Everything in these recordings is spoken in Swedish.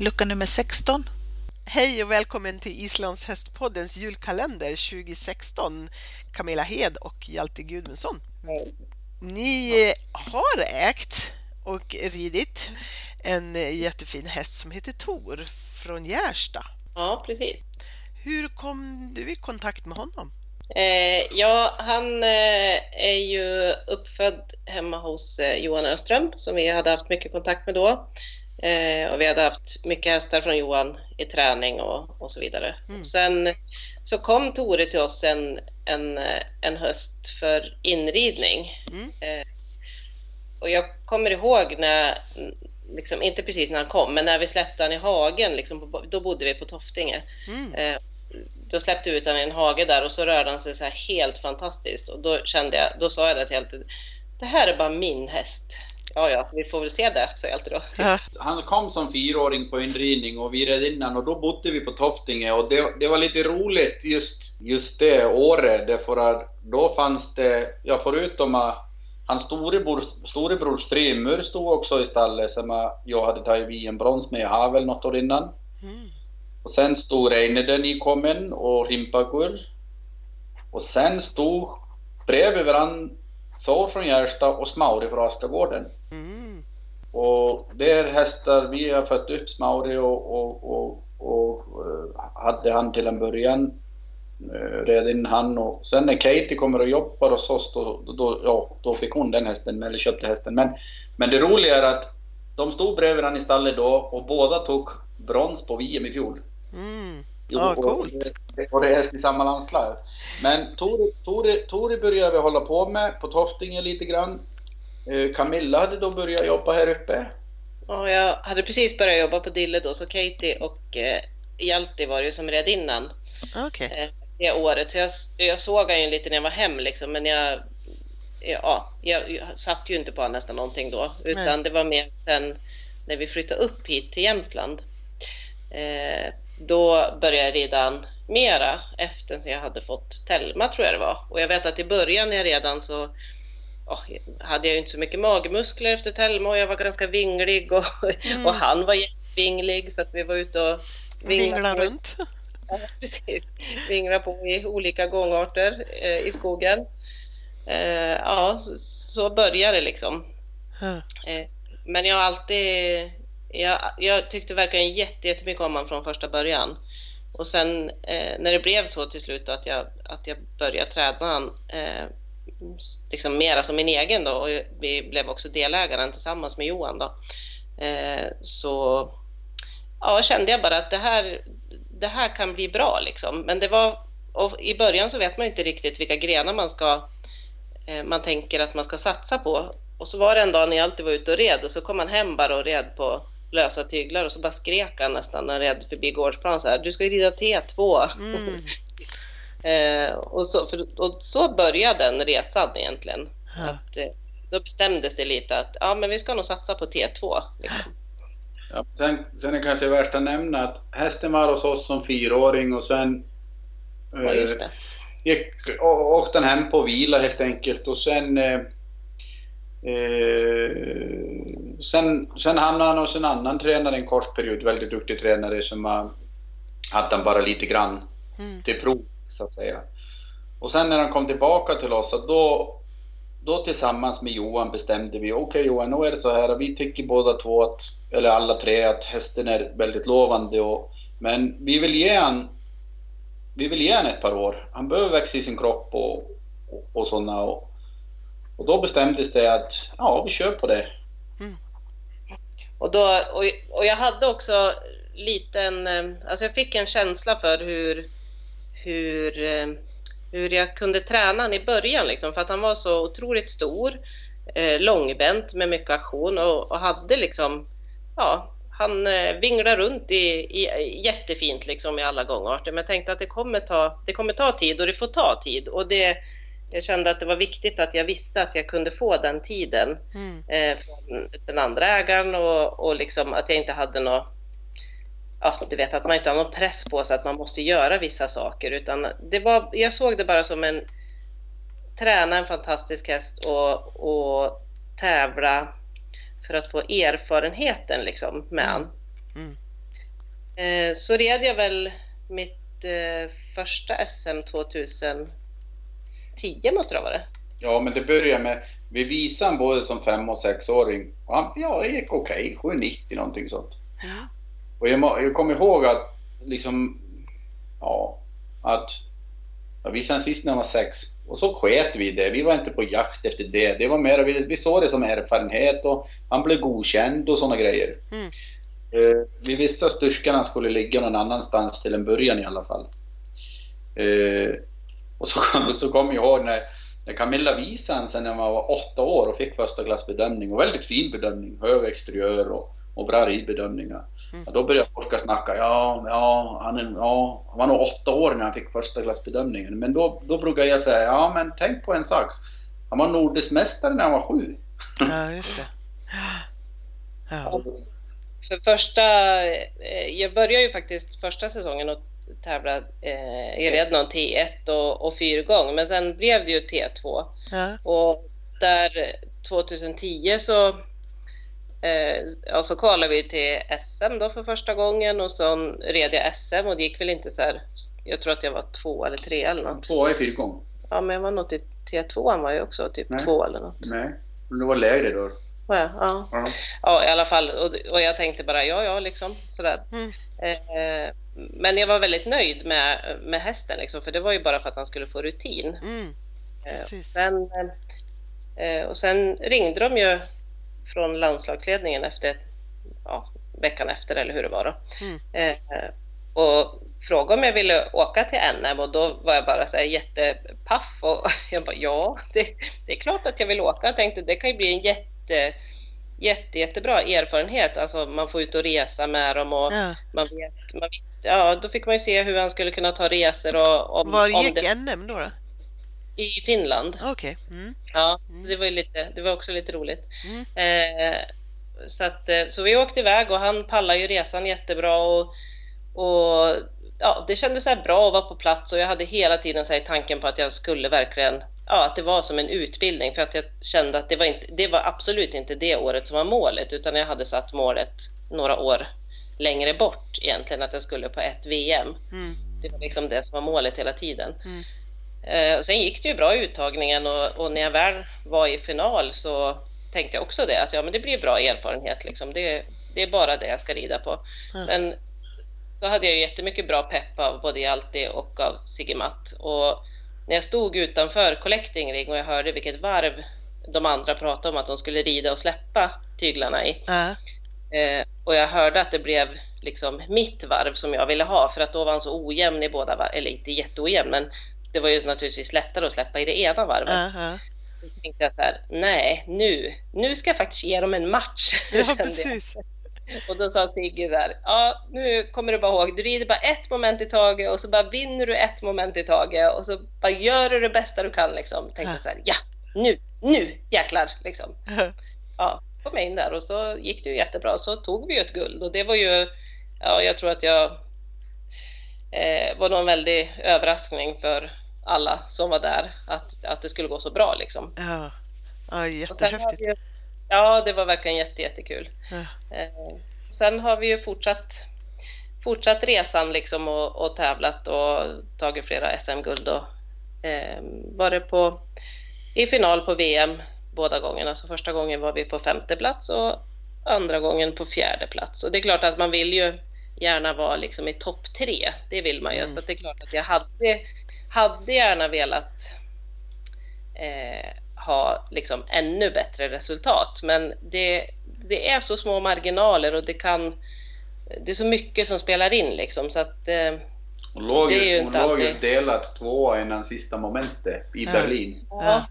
lucka nummer 16. Hej och välkommen till Islands hästpoddens julkalender 2016. Camilla Hed och Hjalte Gudmundsson. Ni har ägt och ridit en jättefin häst som heter Tor från Gärsta. Ja, precis. Hur kom du i kontakt med honom? Eh, ja, han eh, är ju uppfödd hemma hos eh, Johan Öström som vi hade haft mycket kontakt med då. Eh, och vi hade haft mycket hästar från Johan i träning och, och så vidare. Mm. Sen så kom Tore till oss en, en, en höst för inridning. Mm. Eh, och jag kommer ihåg när, liksom, inte precis när han kom, men när vi släppte han i hagen, liksom, på- då bodde vi på Toftinge. Mm. Eh, då släppte vi ut honom i en hage där och så rörde han sig så här helt fantastiskt. Och då kände jag, då sa jag det till Hjalte, det här är bara min häst. Ja, ja, vi får väl se det, sa Hjalte då. Ja. Han kom som fyraåring på inridning och vi red innan och då bodde vi på Toftinge och det, det var lite roligt just, just det året därför att då fanns det, ja förutom att hans storebror, storebrors Frimur stod också i stallet som jag hade tagit VM-brons med i Havel något år innan. Mm. Och sen stod Reine nykommen och Rimpagur. Och sen stod bredvid varandra Thor från Gärsta och Smauri från Askagården. Mm. Och det är hästar, vi har fött upp Smauri och, och, och, och eh, hade han till en början. eh, Red in han och sen när Katie kommer och jobbar hos oss då, då, ja, då fick hon den hästen, eller köpte hästen. Men, men det roliga är att de stod bredvid varandra i stallet då och båda tog brons på VM i fjol. Mm. Ja, coolt. Och det är häst i samma landslag. Men Tore, Tore, Tore började vi hålla på med på Toftinge lite grann. Eh, Camilla hade då börjat jobba här uppe. Och jag hade precis börjat jobba på Dille då, så Katie och eh, Hjalte var det ju som red innan Okej. eh, det året. Så jag, jag såg han ju lite när jag var hem liksom, men jag, ja, jag, jag satt ju inte på nästan någonting då, utan Nej. det var mer sen när vi flyttade upp hit till Jämtland. Eh, då började jag redan mera efter att jag hade fått Telma tror jag det var. Och jag vet att i början när jag redan så ja, hade jag inte så mycket magmuskler efter Telma och jag var ganska vinglig och, Mm. och han var jättevinglig så att vi var ute och Vingla på- runt. Ja, precis. Vingla på i olika gångarter eh, i skogen. Eh, ja, så, så började det liksom. Eh, men jag har alltid... Jag, jag tyckte verkligen jätte- jättemycket om honom från första början. Och sen eh, när det blev så till slut att jag, att jag började träna han eh, liksom mera som min egen då och vi blev också delägaren tillsammans med Johan då. Eh, så ja, kände jag bara att det här, det här kan bli bra liksom. Men det var, och i början så vet man inte riktigt vilka grenar man ska, eh, man tänker att man ska satsa på. Och så var det en dag när jag alltid var ute och red och så kom han hem bara och red på lösa tyglar och så bara skrek han nästan när han red förbi gårdsplan så här, du ska rida T2. Mm. Eh, och, så, för, och så började den resan egentligen. Ja. Att, eh, då bestämdes det lite att ja, men vi ska nog satsa på T2. Liksom. Ja, sen, sen är det kanske värt att nämna att hästen var hos oss som fyraåring och sen Ja, just det. gick, och, åkte han hem på vila helt enkelt och sen eh, eh, sen, sen hamnade han hos en annan tränare en kort period, väldigt duktig tränare som hade han bara lite grann Mm. till prov så att säga. Och sen när han kom tillbaka till oss, då, då tillsammans med Johan bestämde vi, okej Johan, nu är det så här, vi tycker båda två att, eller alla tre, att hästen är väldigt lovande och, men vi vill ge han, vi vill ge han ett par år. Han behöver växa i sin kropp och, och, och sådana och, och då bestämdes det att, ja, vi kör på det. Mm. Och, då, och, och jag hade också liten, eh, alltså jag fick en känsla för hur, hur, eh, hur jag kunde träna han i början liksom, för att han var så otroligt stor, eh, långbent med mycket aktion och, och hade liksom, ja, han eh, vinglar runt i, i, jättefint liksom i alla gångarter, men jag tänkte att det kommer, ta, det kommer ta tid och det får ta tid och det, jag kände att det var viktigt att jag visste att jag kunde få den tiden Mm. eh, från den andra ägaren och, och liksom att jag inte hade något Ja, du vet att man inte har någon press på sig att man måste göra vissa saker utan det var, jag såg det bara som en träna en fantastisk häst och, och tävla för att få erfarenheten liksom med han. Mm. Eh, så red jag väl mitt eh, första SM 2010 måste det ha varit. Ja, men det började med, vi visade både som fem och sexåring. Och han, ja, det gick okej, okay, 790 någonting sånt. Ja. Och jag, jag kommer ihåg att liksom, ja, att jag visade han sist när han var sex. Och så sket vi det. Vi var inte på jakt efter det. Det var mer, vi, vi såg det som erfarenhet och han blev godkänd och sådana grejer. Mm. Eh, vi visste att styrkan skulle ligga någon annanstans till en början i alla fall. Eh, och så kom, så kom jag ihåg när, när Camilla visade sen när man var åtta år och fick första klassbedömning och väldigt fin bedömning, hög exteriör och, och bra ridbedömningar. Mm. Ja, då började folk snacka, ja, ja, han, är, ja, han var nog åtta år när han fick första klassbedömningen. Men då, då brukar jag säga, ja men tänk på en sak. Han var nordisk mästare när han var sju. Ja, just det. Ja. För första, eh, jag började ju faktiskt första säsongen och tävla eh, i red någon T1 och, och fyrgång, men sen blev det ju T2. Ja. Och där 2010 så eh, ja, så kvalade vi till SM då för första gången och så red jag SM och det gick väl inte så här, jag tror att jag var två eller tre eller något. Två i fyrgång. Ja, men jag var nog till T2 var jag också, typ Nej. två eller något. Nej, men det var lägre då. Jag? Ja. Ja. Ja, i alla fall. Och, och jag tänkte bara ja, ja, liksom sådär. Mm. Eh, men jag var väldigt nöjd med, med hästen, liksom, för det var ju bara för att han skulle få rutin. Mm. Eh, Precis. sen, eh, och sen ringde de ju från landslagsledningen efter, ja, veckan efter eller hur det var då. Mm. Eh, och frågade om jag ville åka till NM och då var jag bara så här jättepaff och jag bara ja, det, det är klart att jag vill åka. Jag tänkte det kan ju bli en jätte, jätte, jättebra erfarenhet. Alltså man får ut och resa med dem och Ja. man vet, man visste, ja då fick man ju se hur han skulle kunna ta resor och om, Var om gick det NM då? då? I Finland. Okej. Mm. Ja, Mm. det var lite, det var också lite roligt. Mm. Eh, så, att, eh, så vi åkte iväg och han pallade ju resan jättebra och, och ja, det kändes så bra att vara på plats och jag hade hela tiden så tanken på att jag skulle verkligen, ja, att det var som en utbildning för att jag kände att det var, inte, det var absolut inte det året som var målet utan jag hade satt målet några år längre bort egentligen att jag skulle på ett VM. Mm. Det var liksom det som var målet hela tiden. Mm. Eh, och sen gick det ju bra i uttagningen och, och när jag väl var i final så tänkte jag också det att ja, men det blir bra erfarenhet. Liksom. Det, det är bara det jag ska rida på. Mm. Men så hade jag jättemycket bra pepp av både Hjalti och av Sigge Matt. Och när jag stod utanför Collecting Ring och jag hörde vilket varv de andra pratade om att de skulle rida och släppa tyglarna i. Ja. Eh, och jag hörde att det blev liksom mitt varv som jag ville ha för att då var han så ojämn i båda varven, eller inte jätteojämn men det var ju naturligtvis lättare att släppa i det ena varvet. Ja, ja. Då tänkte jag så här, nej nu, nu ska jag faktiskt ge dem en match. ja, precis. Och då sa Sigge så här, ja nu kommer du bara ihåg, du rider bara ett moment i taget och så bara vinner du ett moment i taget och så bara gör du det bästa du kan liksom. Tänkte Ja. så här, ja nu, nu jäklar liksom ja, kom jag in där och så gick det ju jättebra. Så tog vi ju ett guld och det var ju, ja, jag tror att jag eh, var nog en väldig överraskning för alla som var där att, att det skulle gå så bra liksom. Ja. ja, jättehäftigt. vi ja, det var verkligen jätte, jättekul. Ja. Eh, sen har vi ju fortsatt, fortsatt resan liksom och, och tävlat och tagit flera SM-guld och eh, varit på, i final på VM båda gångerna. Så första gången var vi på femte plats och andra gången på fjärde plats. Och det är klart att man vill ju gärna vara liksom i topp tre. Det vill man ju. Mm. Så det är klart att jag hade, hade gärna velat eh, ha liksom ännu bättre resultat. Men det, det är så små marginaler och det kan det är så mycket som spelar in liksom så att eh, Hon låg Det är ju hon inte låg ju alltid- delat tvåa innan sista momentet i Ja. Berlin. Ja.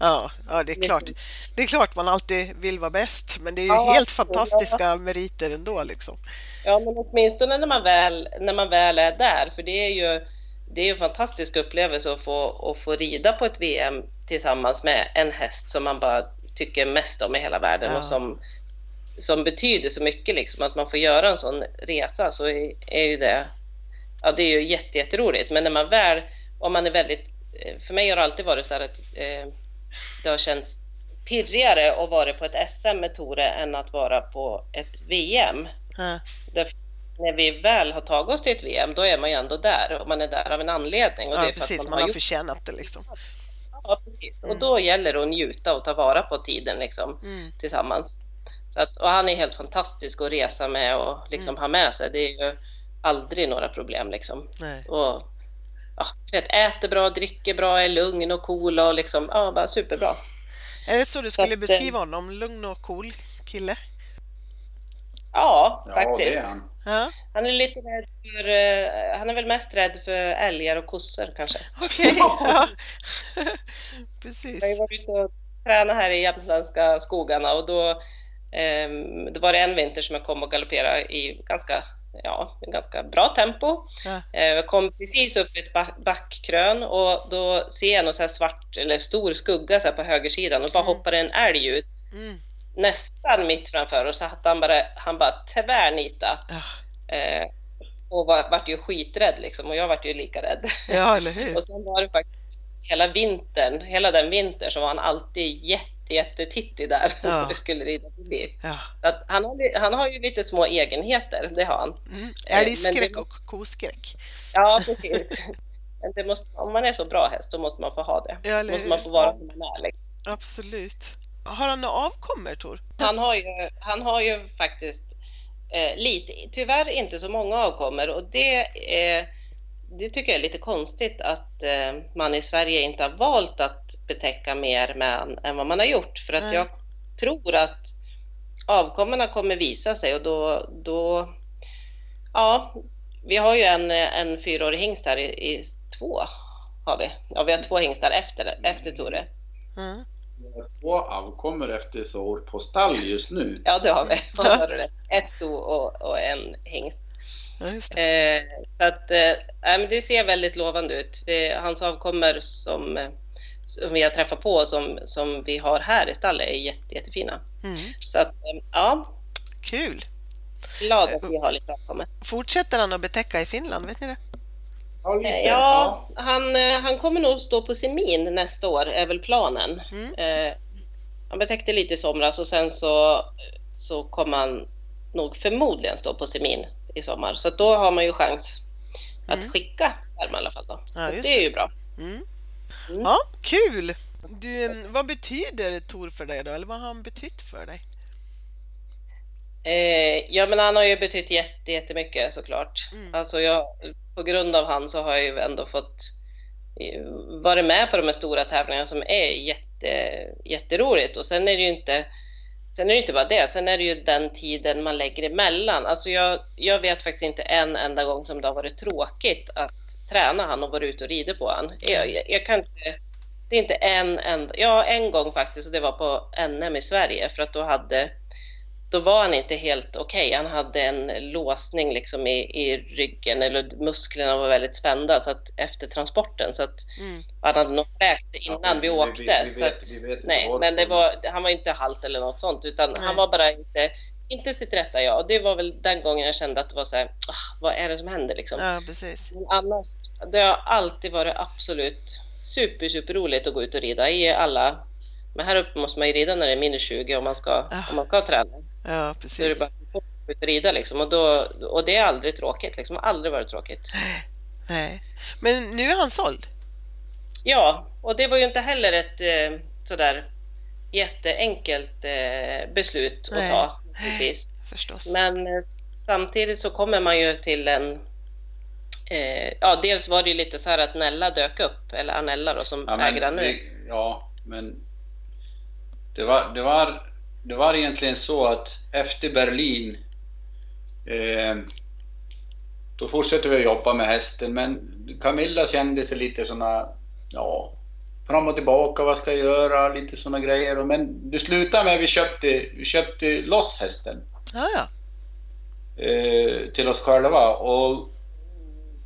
Ja, ja, det är klart. Det är klart man alltid vill vara bäst, men det är ju Ja, helt ja. fantastiska meriter ändå liksom. Ja, men åtminstone när man väl, när man väl är där, för det är ju det är en fantastisk upplevelse att få, att få rida på ett VM tillsammans med en häst som man bara tycker mest om i hela världen Ja. och som, som betyder så mycket. Liksom, att man får göra en sån resa så är, är ju det, ja, det är ju jätte, jätteroligt. Men när man väl, om man är väldigt, eh, för mig har det alltid varit så här att eh, det har känts pirrigare att vara på ett SM med Tore än att vara på ett VM. Ja, Därför, när vi väl har tagit oss till ett VM, då är man ju ändå där och man är där av en anledning. Och ja, det är precis. man, man har gjort... förtjänat det liksom. Ja, precis. Mm. Och då gäller det att njuta och ta vara på tiden liksom, Mm. tillsammans. Så att, och han är helt fantastisk att resa med och liksom Mm. ha med sig. Det är ju aldrig några problem liksom. Nej. Och, ja, vet, äter bra, dricker bra, är lugn och cool och liksom, ja, bara superbra. Är det så du skulle att, eh, beskriva honom? Lugn och cool kille? Ja, Ja, faktiskt. det är han. Ja, Han är lite rädd för, eh, han är väl mest rädd för älgar och kossor kanske. okej. Ja. Jag har ju Precis. varit ute och tränat här i jämtländska skogarna och då ehm, det var det en vinter som jag kom och galopperade i ganska, ja, ganska bra tempo. Ja. Eh, Jag kom precis upp i ett back- backkrön och då ser jag här svart eller stor skugga så på högersidan och bara Mm. hoppar en älg ut Mm. Nästan mitt framför och så att han bara, han bara tvärnita. Ja. Eh, och var, vart ju skiträdd liksom och jag vart ju lika rädd. ja, eller hur? Och sen var det faktiskt hela vintern, hela den vintern så var han alltid jätte, jättetittig där Ja. när det skulle rida förbi. Ja. Så att han, har, han har ju lite små egenheter, det har han. Mm. Eh, Älgskräck det- och koskräck. Ja, precis. Men måste, om man är så bra häst, då måste man få ha det. Ja, Då eller måste hur? man få vara som man är. Liksom. Absolut. Har han några avkommor, Tor? Han, har ju, han har ju faktiskt eh, lite, tyvärr inte så många avkommor och det, eh, det tycker jag är lite konstigt att eh, man i Sverige inte har valt att betäcka mer med än vad man har gjort. För att Nej. jag tror att avkommorna kommer visa sig och då, då ja, vi har ju en, en fyraårig hingst här i, i två har vi. Ja, vi har två hingstar efter, efter Tore. Ja. Två avkommor efter sår på stall just nu. Ja, det har vi. Ett sto och, och en hingst. ja. Eh, så att, eh, det ser väldigt lovande ut. Vi, hans avkommor som, eh, som vi har träffat på som, som vi har här i stallet är jätte, jättefina. Mm. Så att, eh, ja, Kul. glad att vi har lite avkommor. Fortsätter han att betäcka i Finland? Vet ni det? Ja. Eh, Ja, han, eh, han kommer nog stå på semin nästa år, är väl planen. Mm. Eh, han betäckte lite i somras och sen så, så kommer han nog förmodligen stå på semin i sommar. Så att då har man ju chans att Mm. skicka sperma i alla fall. Då. Ja, Så just det är ju bra. Mm. Mm. Ja, kul! Du, vad betyder Tor för dig då? Eller vad har han betytt för dig? Eh, ja, men han har ju betytt jätte, jättemycket såklart. Mm. Alltså jag, på grund av han så har jag ju ändå fått eh, vara med på de här stora tävlingarna som är jätte, jätteroligt. Och sen är det ju inte Sen är det inte bara det, sen är det ju den tiden man lägger emellan. Alltså jag, jag vet faktiskt inte en enda gång som det har varit tråkigt att träna han och vara ute och rida på han. Jag, jag, jag kan inte, det är inte en enda, ja en gång faktiskt och det var på NM i Sverige för att då hade då var han inte helt okej. Han hade en låsning liksom i, i ryggen eller musklerna var väldigt spända så att efter transporten så att Mm. han hade nog fräkt sig innan Ja, vi, vi- vi- åkte. vi så vet- att, vi vet nej, men det var, han var inte halt eller något sånt utan Nej. han var bara inte, inte sitt rätta jag. Och det var väl den gången jag kände att det var så här, ah, vad är det som händer liksom? Ja, precis. Men annars, det har alltid varit absolut super, super roligt att gå ut och rida i alla men här uppe måste man ju rida när det är minus 20 om man ska, Ja. om man ska träna. Ja, Så är det precis. bara att rida liksom. Och, då, och det är aldrig tråkigt liksom. har aldrig varit tråkigt. Nej. Men nu är han såld. Ja, och det var ju inte heller ett eh, sådär jätteenkelt eh, beslut att Nej. ta. naturligtvis. Förstås. Men eh, samtidigt så kommer man ju till en eh, Ja, dels var det ju lite så här att Nella dök upp, eller Anella då som Ja, äger nu. vi, ja, men det var, det, var, det var egentligen så att efter Berlin eh, då fortsatte vi att jobba med hästen men Camilla kände sig lite såna, ja, fram och tillbaka, vad ska jag göra, lite såna grejer. Men det slutade med att vi köpte, vi köpte loss hästen Ja, ja. eh, till oss själva och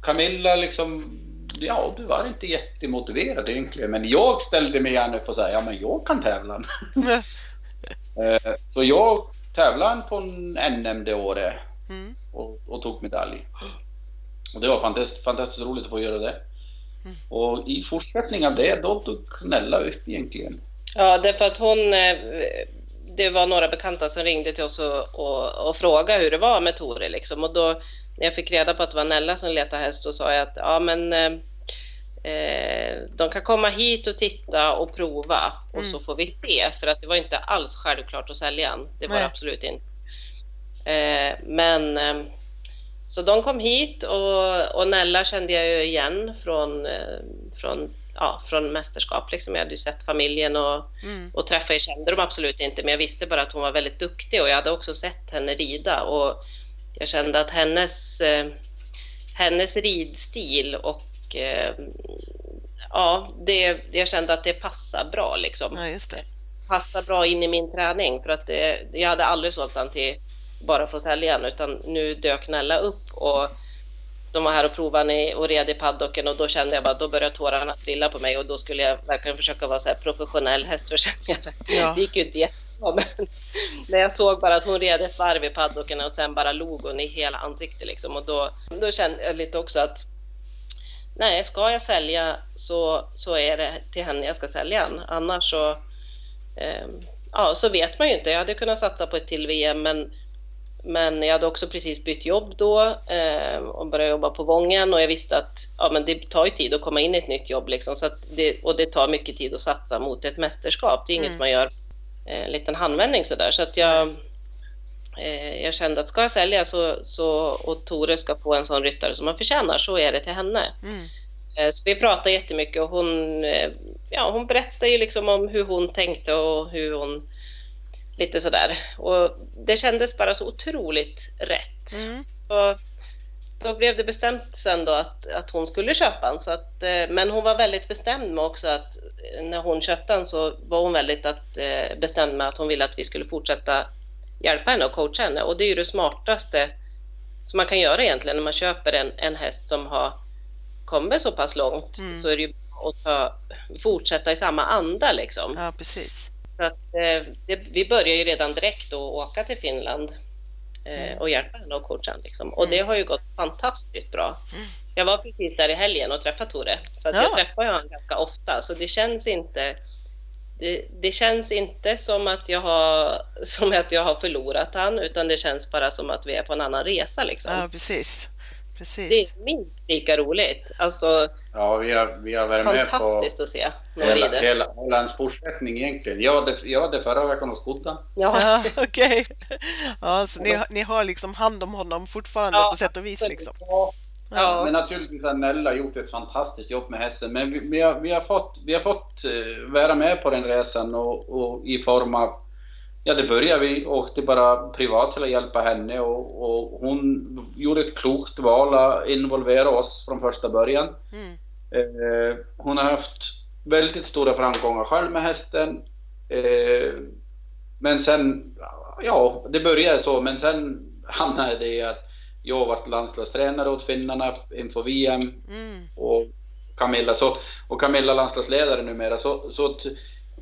Camilla liksom Ja, du var inte jättemotiverad egentligen men jag ställde mig gärna upp och sa ja men jag kan tävla. Eh, Så jag tävlade på en NM det året Mm. och, och tog medalj. Och det var fantastiskt, fantastiskt roligt att få göra det. Och i fortsättning av det, då tog Nella upp egentligen. Ja, därför att hon eh, Det var några bekanta som ringde till oss och, och, och frågade hur det var med Tore liksom. Och då när jag fick reda på att det var Nella som letade häst, så sa jag att ja men eh, de kan komma hit och titta och prova och Mm. så får vi se. För att det var inte alls självklart att sälja den. Det var Nej. absolut inte. Eh, men eh, så de kom hit och, och Nella kände jag ju igen från, eh, från, ja, från mästerskap. Liksom. Jag hade ju sett familjen och, Mm. och träffade, jag kände dem absolut inte, men jag visste bara att hon var väldigt duktig och jag hade också sett henne rida och jag kände att hennes, eh, hennes ridstil och eh, ja, det, jag kände att det passar bra liksom. Ja, just det. Passar bra in i min träning för att det, jag hade aldrig sålt den till bara för att sälja den utan nu dök Nella upp och de var här och provade och red i paddocken och då kände jag bara då började tårarna trilla på mig och då skulle jag verkligen försöka vara så här professionell hästförsäljare. Ja. Det gick ju inte jättebra men när jag såg bara att hon red ett varv i paddocken och sen bara log hon i hela ansiktet liksom och då, då kände jag lite också att nej, ska jag sälja så, så är det till henne jag ska sälja den. Annars så, ehm, ja, så vet man ju inte. Jag hade kunnat satsa på ett till VM men, men jag hade också precis bytt jobb då ehm, och börjat jobba på Vången och jag visste att ja, men det tar ju tid att komma in i ett nytt jobb liksom, så det, och det tar mycket tid att satsa mot ett mästerskap. Det är inget Mm. man gör eh, en liten handvändning sådär. Så att jag, eh, jag kände att ska jag sälja så, så, och Tore ska få en sån ryttare som han förtjänar så är det till henne. Mm. Eh, Så vi pratade jättemycket och hon, eh, ja, hon berättade ju liksom om hur hon tänkte och hur hon lite sådär. Och det kändes bara så otroligt rätt. Mm. Och då blev det bestämt sen då att, att hon skulle köpa den. Så att, eh, men hon var väldigt bestämd med också att eh, när hon köpte den så var hon väldigt att, eh, bestämd med att hon ville att vi skulle fortsätta hjälpa henne och coacha henne. Och det är ju det smartaste som man kan göra egentligen när man köper en, en häst som har kommit så pass långt. Mm. Så är det ju bra att ta, fortsätta i samma anda liksom. Ja, precis. Så att, eh, det, vi börjar ju redan direkt att åka till Finland eh, och hjälpa henne och coacha henne, liksom. Och det har ju gått fantastiskt bra. Mm. Jag var precis där i helgen och träffade Tore, så Ja. jag träffar ju honom ganska ofta, så det känns inte det, det känns inte som att, jag har, som att jag har förlorat han utan det känns bara som att vi är på en annan resa. Liksom. Ja, precis. Det Precis. är minst lika roligt. Alltså, Ja, vi har, vi har varit med på fantastiskt att se när de hela, hela, hela hans fortsättning egentligen. Jag hade, jag hade förra veckan hos Goddan. Ja, Ja, okej. Ja, så ni, ni har liksom hand om honom fortfarande Ja, på sätt och vis liksom. ja. Men naturligtvis har Nella gjort ett fantastiskt jobb med hästen. Men vi, vi, har, vi, har, fått, vi har fått eh, vara med på den resan och, och i form av... Ja, det började vi åkte bara privat till att hjälpa henne och, och hon gjorde ett klokt val att involvera oss från första början. Mm. Eh, hon har haft väldigt stora framgångar själv med hästen. Eh, men sen, ja, det började så, men sen hamnade det i att jag varit landslagstränare åt finnarna inför VM Mm. och Camilla, så, och Camilla landslagsledare numera. Så, så att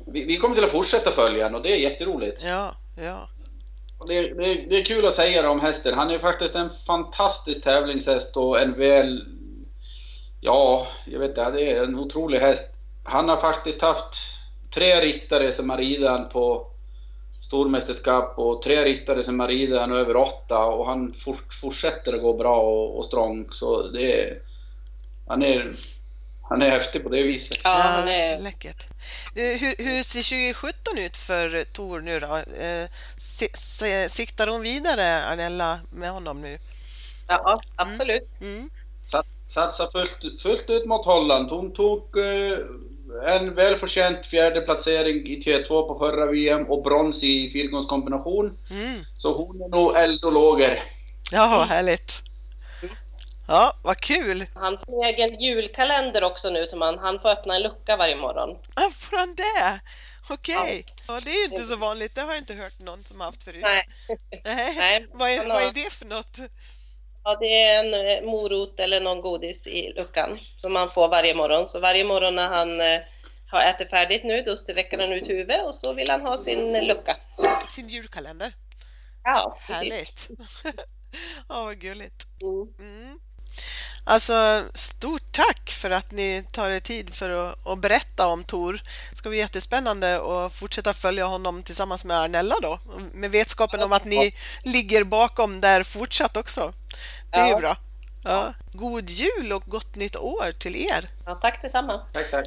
vi, vi kommer till att fortsätta följa honom och det är jätteroligt. Ja, ja. Det, det, det är kul att säga det om hästen. Han är faktiskt en fantastisk tävlingshäst och en väl... Ja, jag vet inte, det är en otrolig häst. Han har faktiskt haft tre riktare som har ridit på stormästerskap och tre riktare som har ridit han över åtta och han fort, fortsätter att gå bra och, och strong. Så det är... Han är... Han är häftig på det viset. ja, han är Läckert. Eh, Hur, hur ser 2017 ut för Tor nu då? Eh, si- si- Siktar hon vidare, Arnella, med honom nu? Ja, absolut. Mm. Sat- Satsa fullt, fullt ut mot Holland. Hon tog eh, en välförtjänt fjärde placering i T2 på förra VM och brons i fyrgångskombination. Mm. Så hon är nog eld och lågor. Ja, härligt. Ja, vad kul! Han får en egen julkalender också nu som han, han får öppna en lucka varje morgon. Ah, får han det? Okej. Ja, det är ju inte så vanligt. Det har jag inte hört någon som haft förut. Nej. Nej. Nej, Vad, är, vad är det för något? Ja, det är en eh, morot eller någon godis i luckan som man får varje morgon. Så varje morgon när han eh, har ätit färdigt nu, då sträcker han ut huvudet och så vill han ha sin lucka. Sin julkalender. Ja, precis. Härligt. Ja, vad gulligt. Mm. Mm. Alltså, stort tack för att ni tar er tid för att, att berätta om Tor. Det ska bli jättespännande att fortsätta följa honom tillsammans med Arnella då, med vetskapen om att ni ligger bakom där fortsatt också. Det är ju Ja. bra. Ja. God jul och gott nytt år till er! Ja, tack detsamma. Tack, tack.